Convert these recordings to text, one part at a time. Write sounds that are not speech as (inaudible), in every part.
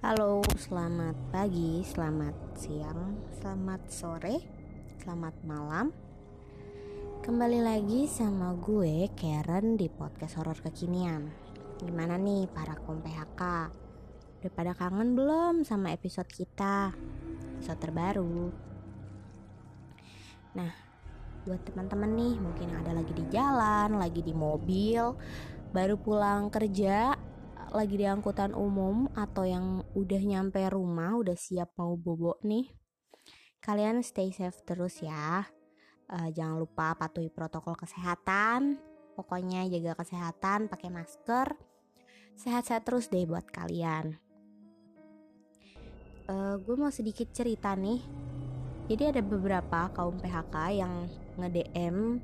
Halo, selamat pagi, selamat siang, selamat sore, selamat malam. Kembali lagi sama gue Karen di podcast horor kekinian. Gimana nih para kom PHK? Udah pada kangen belum sama episode kita? Episode terbaru. Nah, buat teman-teman nih mungkin ada lagi di jalan, lagi di mobil, baru pulang kerja lagi di angkutan umum atau yang udah nyampe rumah, udah siap mau bobo nih, kalian stay safe terus ya. Uh, jangan lupa patuhi protokol kesehatan. Pokoknya jaga kesehatan, pakai masker. Sehat-sehat terus deh buat kalian. Uh, gue mau sedikit cerita nih. Jadi ada beberapa kaum PHK yang nge-DM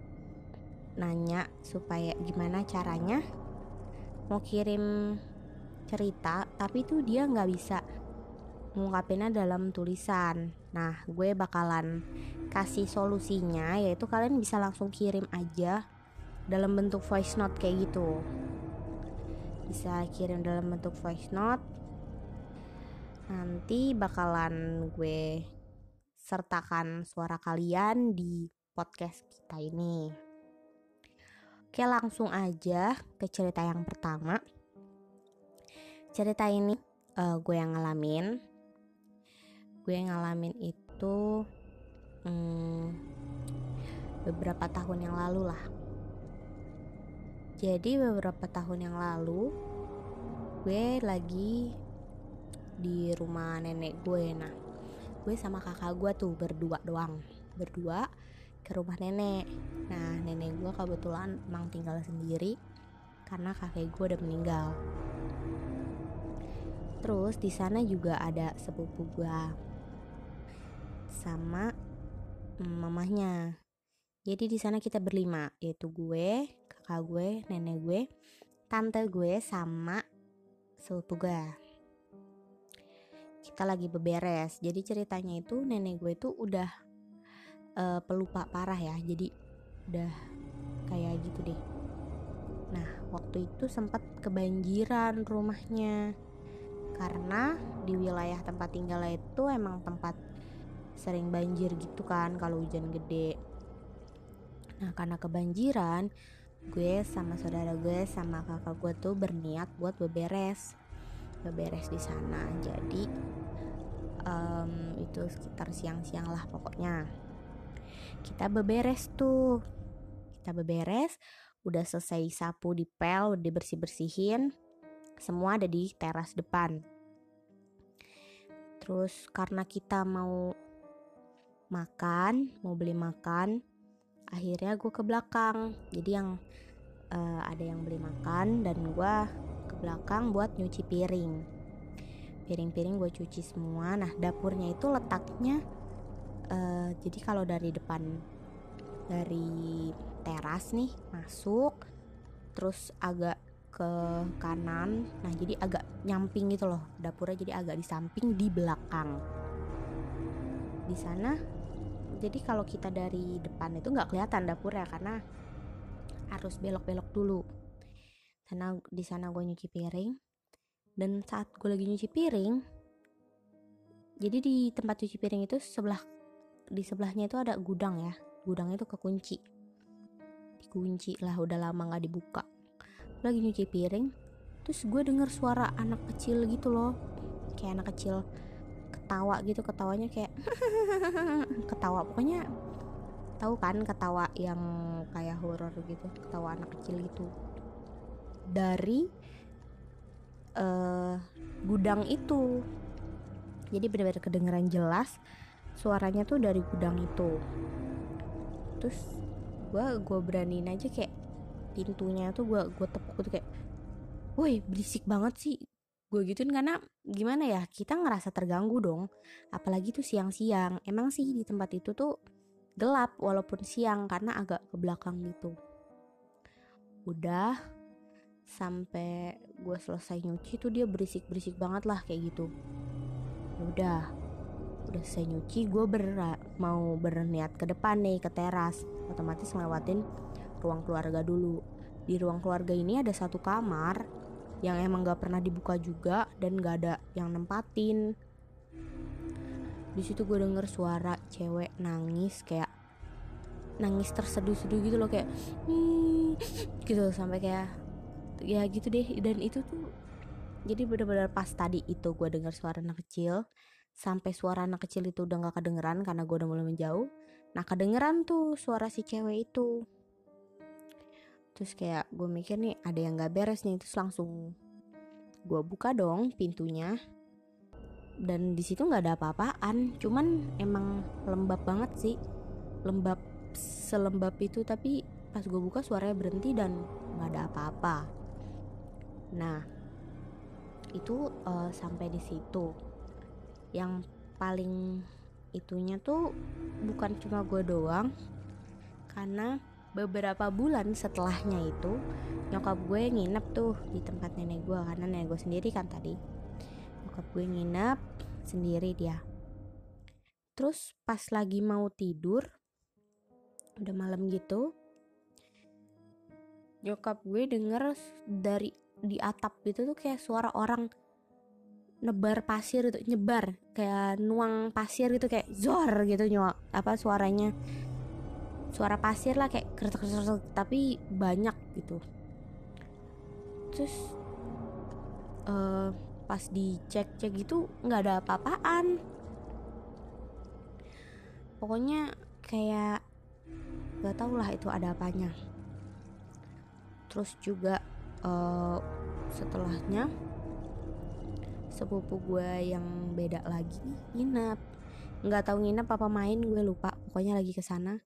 nanya supaya gimana caranya mau kirim cerita tapi tuh dia nggak bisa mengungkapinnya dalam tulisan. Nah gue bakalan kasih solusinya yaitu kalian bisa langsung kirim aja dalam bentuk voice note kayak gitu. Bisa kirim dalam bentuk voice note. Nanti bakalan gue sertakan suara kalian di podcast kita ini. Oke langsung aja ke cerita yang pertama cerita ini? Uh, gue yang ngalamin. Gue yang ngalamin itu hmm, beberapa tahun yang lalu lah. Jadi beberapa tahun yang lalu gue lagi di rumah nenek gue. Nah gue sama kakak gue tuh berdua doang. Berdua ke rumah nenek. Nah nenek gue kebetulan emang tinggal sendiri karena kakek gue udah meninggal Terus di sana juga ada sepupu gue sama mamahnya. Jadi di sana kita berlima, yaitu gue, kakak gue, nenek gue, tante gue sama sepupu gue. Kita lagi beberes. Jadi ceritanya itu nenek gue itu udah uh, pelupa parah ya. Jadi udah kayak gitu deh. Nah, waktu itu sempat kebanjiran rumahnya karena di wilayah tempat tinggal itu emang tempat sering banjir gitu kan kalau hujan gede. Nah karena kebanjiran gue sama saudara gue sama kakak gue tuh berniat buat beberes. Beberes di sana. Jadi um, itu sekitar siang-siang lah pokoknya. Kita beberes tuh. Kita beberes udah selesai sapu dipel udah bersih bersihin semua ada di teras depan. Terus karena kita mau makan, mau beli makan, akhirnya gue ke belakang. Jadi yang uh, ada yang beli makan dan gue ke belakang buat nyuci piring. Piring-piring gue cuci semua. Nah dapurnya itu letaknya, uh, jadi kalau dari depan dari teras nih masuk, terus agak ke kanan. Nah jadi agak nyamping gitu loh dapurnya jadi agak di samping di belakang. Di sana jadi kalau kita dari depan itu nggak kelihatan dapurnya karena harus belok-belok dulu. Karena di sana gue nyuci piring. Dan saat gue lagi nyuci piring jadi di tempat cuci piring itu sebelah di sebelahnya itu ada gudang ya. Gudang itu kekunci. Dikunci lah udah lama nggak dibuka lagi nyuci piring terus gue denger suara anak kecil gitu loh. Kayak anak kecil ketawa gitu ketawanya kayak (laughs) ketawa. Pokoknya tahu kan ketawa yang kayak horor gitu ketawa anak kecil gitu. Dari uh, gudang itu. Jadi benar-benar kedengeran jelas suaranya tuh dari gudang itu. Terus gue gue beraniin aja kayak pintunya tuh gue gue tepuk tuh kayak woi berisik banget sih. Gue gituin karena gimana ya kita ngerasa terganggu dong. Apalagi tuh siang-siang. Emang sih di tempat itu tuh gelap walaupun siang karena agak ke belakang gitu. Udah sampai gue selesai nyuci tuh dia berisik-berisik banget lah kayak gitu. Udah udah selesai nyuci gue ber mau berniat ke depan nih ke teras. Otomatis ngelewatin ruang keluarga dulu. Di ruang keluarga ini ada satu kamar yang emang gak pernah dibuka juga dan gak ada yang nempatin. Di situ gue denger suara cewek nangis kayak nangis terseduh-seduh gitu loh kayak gitu sampai kayak ya gitu deh. Dan itu tuh jadi benar-benar pas tadi itu gue dengar suara anak kecil. Sampai suara anak kecil itu udah gak kedengeran karena gue udah mulai menjauh. Nah kedengeran tuh suara si cewek itu terus kayak gue mikir nih ada yang gak beres nih terus langsung gue buka dong pintunya. Dan di situ nggak ada apa-apaan cuman emang lembab banget sih. Lembab selembab itu tapi pas gue buka suaranya berhenti dan nggak ada apa-apa. Nah itu uh, sampai di situ. Yang paling itunya tuh bukan cuma gue doang karena beberapa bulan setelahnya itu nyokap gue nginep tuh di tempat nenek gue karena nenek gue sendiri kan tadi. Nyokap gue nginep sendiri dia. Terus pas lagi mau tidur udah malam gitu nyokap gue denger dari di atap itu tuh kayak suara orang nebar pasir itu nyebar. Kayak nuang pasir gitu kayak zor gitu nyok apa suaranya suara pasir lah kayak kertas kertas tapi banyak gitu. Terus uh, pas dicek cek gitu nggak ada apa-apaan. Pokoknya kayak gak tau lah itu ada apanya. Terus juga uh, setelahnya sepupu gue yang beda lagi nginep. Nggak tahu nginep apa main gue lupa. Pokoknya lagi ke sana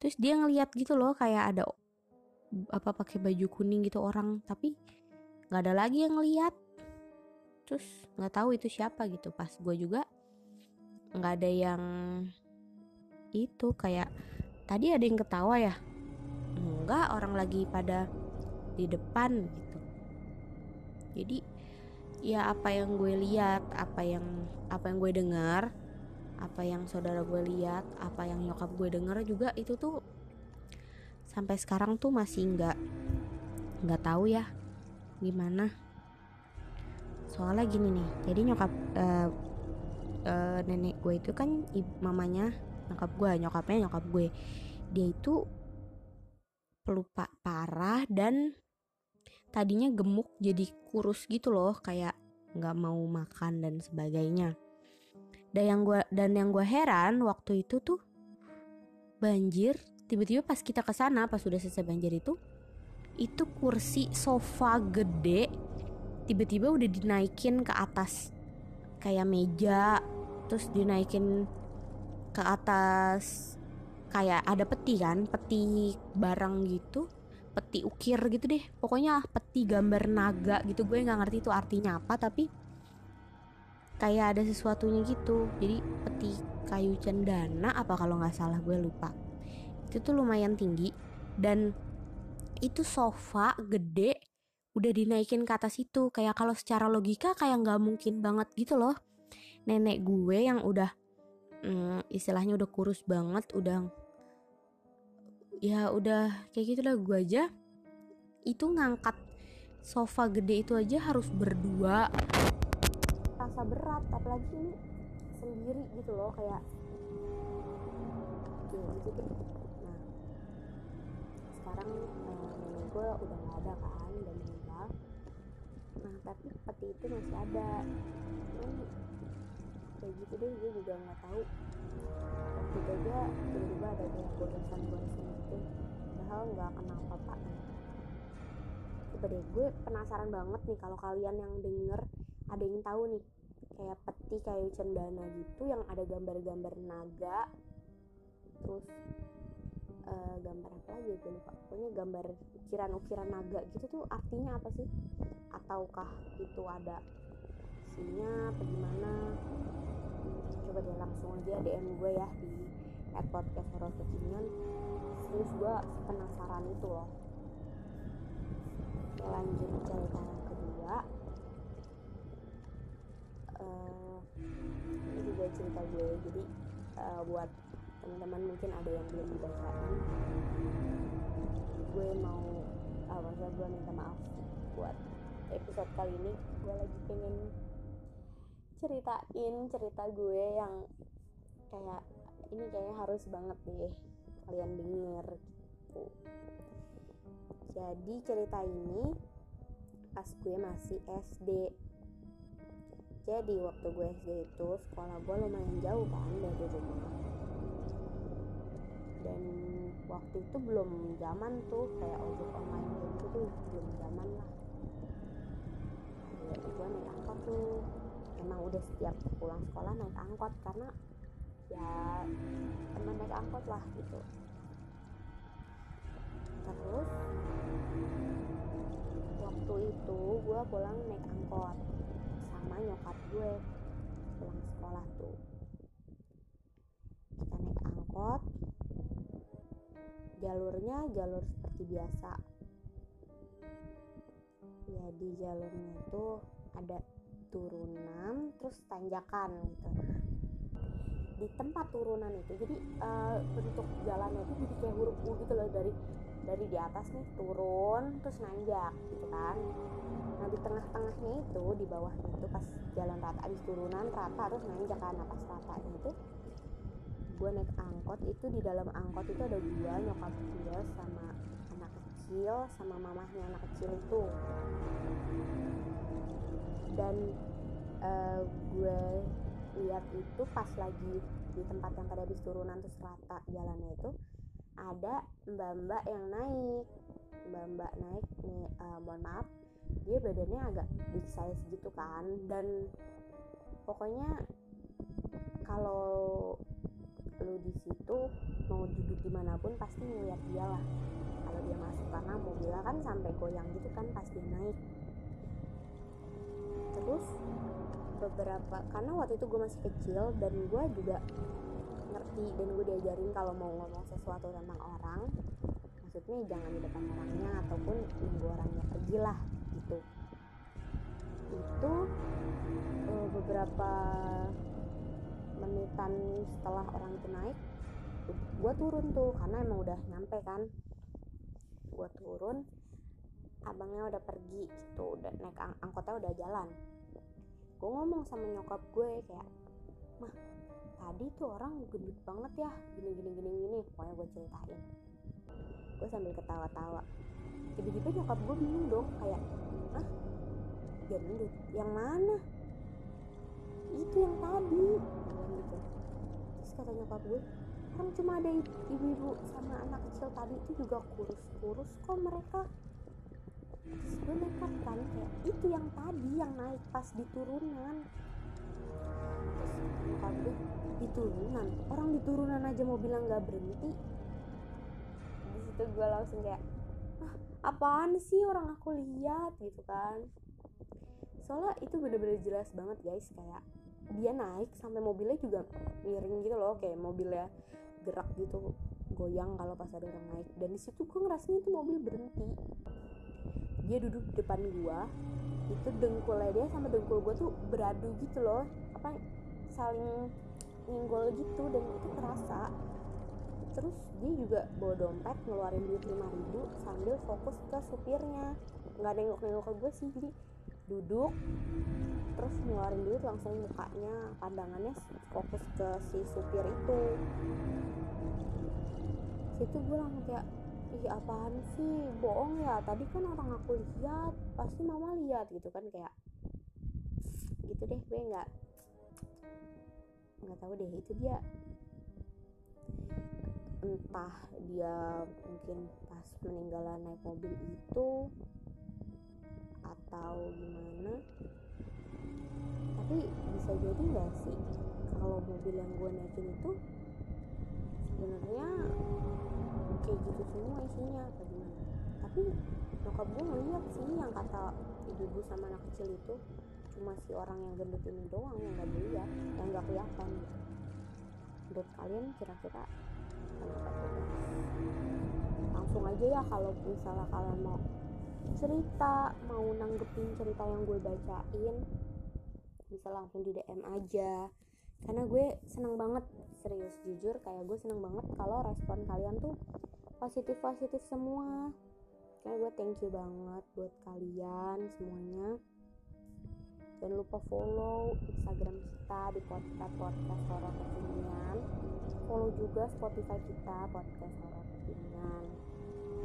terus dia ngeliat gitu loh kayak ada apa pakai baju kuning gitu orang tapi nggak ada lagi yang ngeliat. Terus nggak tahu itu siapa gitu. Pas gue juga nggak ada yang itu kayak tadi ada yang ketawa ya? Enggak orang lagi pada di depan gitu. Jadi ya apa yang gue lihat apa yang apa yang gue dengar apa yang saudara gue lihat apa yang nyokap gue denger juga itu tuh sampai sekarang tuh masih nggak nggak tahu ya gimana. Soalnya gini nih jadi nyokap uh, uh, nenek gue itu kan mamanya nyokap gue nyokapnya nyokap gue. Dia itu pelupa parah dan tadinya gemuk jadi kurus gitu loh kayak nggak mau makan dan sebagainya dan yang gue dan yang gue heran waktu itu tuh banjir tiba-tiba pas kita ke sana pas sudah selesai banjir itu itu kursi sofa gede tiba-tiba udah dinaikin ke atas. Kayak meja terus dinaikin ke atas kayak ada peti kan peti barang gitu peti ukir gitu deh. Pokoknya peti gambar naga gitu gue nggak ngerti itu artinya apa tapi kayak ada sesuatunya gitu. Jadi peti kayu cendana apa kalau nggak salah gue lupa. Itu tuh lumayan tinggi dan itu sofa gede udah dinaikin ke atas itu. Kayak kalau secara logika kayak nggak mungkin banget gitu loh. Nenek gue yang udah hmm, istilahnya udah kurus banget udah ya udah kayak gitu lah gue aja itu ngangkat sofa gede itu aja harus berdua rasa berat apalagi ini sendiri gitu loh kayak ya gitu deh. Nah sekarang uh, nenek gue udah nggak ada kan udah meninggal. Nah tapi peti itu masih ada. Hmm, kayak gitu deh gue juga nggak tahu. Waktu itu aja tiba-tiba ada kayak goresan-goresan gitu. Padahal nggak kenal apa-apa coba deh gue penasaran banget nih kalau kalian yang denger ada yang tahu nih kayak peti kayu cendana gitu yang ada gambar-gambar naga. Terus uh, gambar apa lagi gue lupa. Pokoknya gambar ukiran-ukiran naga gitu tuh artinya apa sih? Ataukah itu ada isinya apa gimana? Coba deh langsung aja DM gue ya di podcast horror kekinian terus gue penasaran itu loh. Lanjut cerita yang kedua uh, ini juga cerita gue. Jadi uh, buat teman-teman mungkin ada yang belum dibacain gue mau uh, maksudnya gue minta maaf buat episode kali ini. Gue lagi pengen ceritain cerita gue yang kayak ini kayaknya harus banget deh kalian denger gitu. Jadi cerita ini pas gue masih SD jadi waktu gue SD itu sekolah gue lumayan jauh kan dari rumah. Dan waktu itu belum zaman tuh kayak ojek online gitu tuh belum zaman lah. Jadi gue naik angkot tuh emang udah setiap pulang sekolah naik angkot karena ya teman naik angkot lah gitu. Terus waktu itu gue pulang naik angkot sama nyokap gue pulang sekolah tuh. Kita naik angkot. Jalurnya jalur seperti biasa. Ya jalurnya itu ada turunan terus tanjakan gitu. Di tempat turunan itu jadi uh, bentuk jalannya itu jadi kayak huruf U gitu loh dari dari di atas nih turun terus nanjak gitu kan. Nah di tengah-tengahnya itu di bawahnya itu pas jalan rata abis turunan rata terus nanjak kan. Nah pas ratanya itu gue naik angkot itu di dalam angkot itu ada dua nyokap gue sama anak kecil sama mamahnya anak kecil itu. Dan uh, gue lihat itu pas lagi di tempat yang tadi habis turunan terus rata jalannya itu ada mbak-mbak yang naik. Mbak-mbak naik nih uh, mohon maaf dia badannya agak big size gitu kan. Dan pokoknya kalau lu di situ mau duduk di mana pun pasti ngeliat dia lah. Kalau dia masuk karena mobilnya kan sampai goyang gitu kan pas dia naik. Terus beberapa karena waktu itu gue masih kecil dan gue juga ngerti dan gue diajarin kalau mau ngomong sesuatu tentang orang maksudnya jangan di depan orangnya ataupun nunggu orangnya pergi lah gitu. Itu uh, beberapa menitan setelah orang itu naik gue turun tuh karena emang udah nyampe kan. Gue turun abangnya udah pergi gitu. Udah naik ang angkotnya udah jalan. Gue ngomong sama nyokap gue kayak mah tadi tuh orang gendut banget ya. Gini gini gini gini. Pokoknya gue ceritain. Gue sambil ketawa-tawa. Tiba-tiba nyokap gue bingung dong kayak ah gendut. Yang mana? Itu yang tadi. Gitu. Terus kata nyokap gue kan cuma ada ibu-ibu sama anak kecil tadi itu juga kurus-kurus kok mereka. Terus gue nekat kan kayak itu yang tadi yang naik pas di turunan terus gue di turunan orang di turunan aja mau bilang nggak berhenti. Di situ gue langsung kayak ah apaan sih orang aku lihat? Gitu kan. Soalnya itu bener-bener jelas banget guys. Kayak dia naik sampai mobilnya juga miring gitu loh. Kayak mobilnya gerak gitu goyang kalau pas ada orang naik. Dan di situ gue ngerasanya itu mobil berhenti. Dia duduk di depan gua. Itu dengkulnya dia sama dengkul gua tuh beradu gitu loh apa saling nyenggol gitu dan itu kerasa. Terus dia juga bawa dompet ngeluarin duit lima ribu sambil fokus ke supirnya. Nggak nengok-nengok ke gue sih jadi duduk terus ngeluarin duit langsung mukanya pandangannya fokus ke si supir itu. Situ gue langsung kayak ih apaan sih? Bohong ya? Tadi kan orang aku lihat pasti mama lihat gitu kan kayak gitu deh gue nggak nggak tahu deh itu dia. Entah dia mungkin pas meninggalan naik mobil itu atau gimana. Tapi bisa jadi nggak sih kalau mobil yang gue naikin itu sebenarnya kayak gitu semua isinya apa gimana? Tapi nyokap gue ngeliat sih yang kata ibu-ibu sama anak kecil itu cuma si orang yang gendut ini doang yang gak dilihat yang gak kelihatan gitu. Menurut kalian kira-kira langsung aja ya kalau misalnya kalian mau cerita mau nanggepin cerita yang gue bacain bisa langsung di DM aja. Karena gue seneng banget serius jujur kayak gue seneng banget kalau respon kalian tuh positif positif semua. Kayak gue thank you banget buat kalian semuanya. Jangan lupa follow Instagram kita di podcast podcast horor kekinian. Follow juga Spotify kita podcast horor kekinian.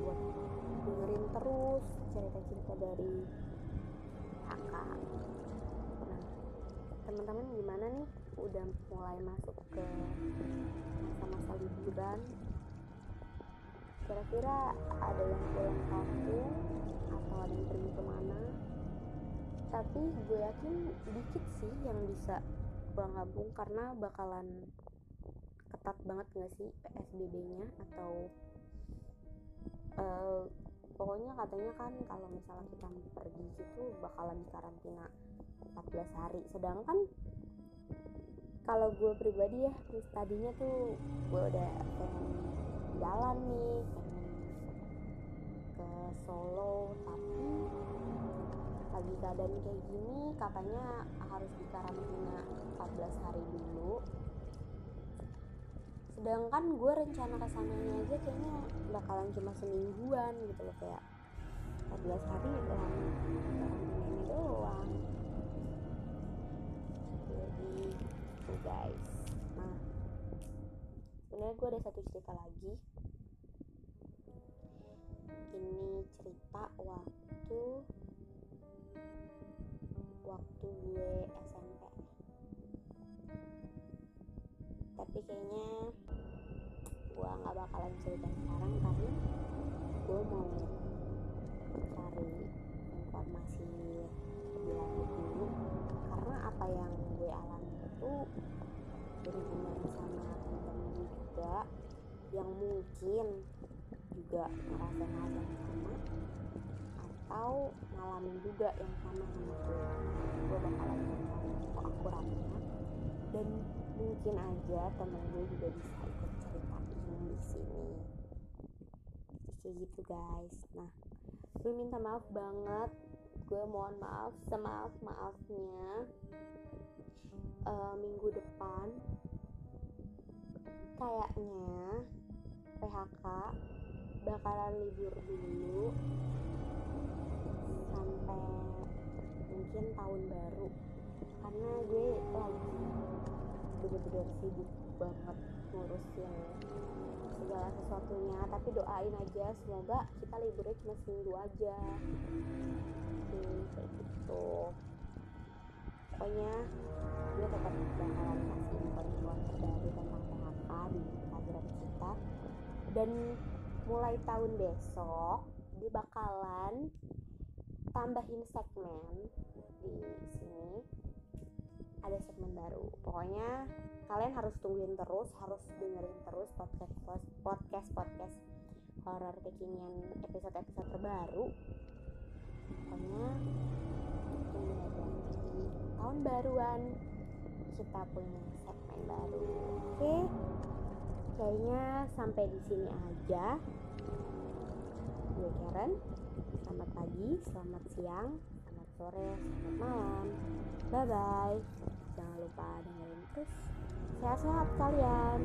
Buat dengerin terus cerita-cerita dari kakak. Nah, teman-teman gimana nih? Udah mulai masuk ke masa-masa liburan kira-kira ada yang pulang kampung atau ada yang pergi ke mana tapi gue yakin dikit sih yang bisa pulang kampung karena bakalan ketat banget gak sih PSBB-nya atau uh, pokoknya katanya kan kalau misalnya kita pergi gitu bakalan dikarantina 14 hari. Sedangkan kalau gue pribadi ya tadinya tuh gue udah pengen jalan nih pengen ke Solo tapi lagi keadaan kayak gini katanya harus dikarantina 14 hari dulu. Sedangkan gue rencana ke sananya aja kayaknya bakalan cuma semingguan gitu loh kayak 14 hari lama karantinanya doang. Jadi tuh guys. Nah sebenarnya gue ada satu cerita lagi. Ini cerita waktu waktu gue SMP tapi kayaknya gue nggak bakalan cerita sekarang karena gue mau cari informasi lebih lanjut dulu. Karena apa yang gue alami itu berhubungan sama temen juga yang mungkin juga ngerasain hal yang sama ngalamin juga yang sama sama gue gue bakalan info akuratnya dan mungkin aja temen gue juga bisa ikut ceritain di sini. Kayak gitu guys. Nah gue minta maaf banget. Gue mohon maaf semaaf maafnya. Uh, minggu depan kayaknya PHK bakalan libur dulu sampai mungkin tahun baru. Karena gue lagi bener-bener sibuk banget ngurusin segala sesuatunya. Tapi doain aja semoga kita liburnya cuma seminggu aja. Oke kayak gitu. Pokoknya gue tetap bakalan kasih info-info terbaru tentang PHK di Instagram kita. Dan mulai tahun besok dia bakalan tambahin segmen di sini. Ada segmen baru. Pokoknya kalian harus tungguin terus harus dengerin terus podcast podcast podcast horor kekinian episode episode terbaru. Pokoknya di tahun baruan. Kita punya segmen baru. Oke? Okay? kayaknya sampai di sini aja. Gue Karen selamat pagi selamat siang selamat sore selamat malam. Bye bye jangan lupa dengerin terus. Sehat-sehat kalian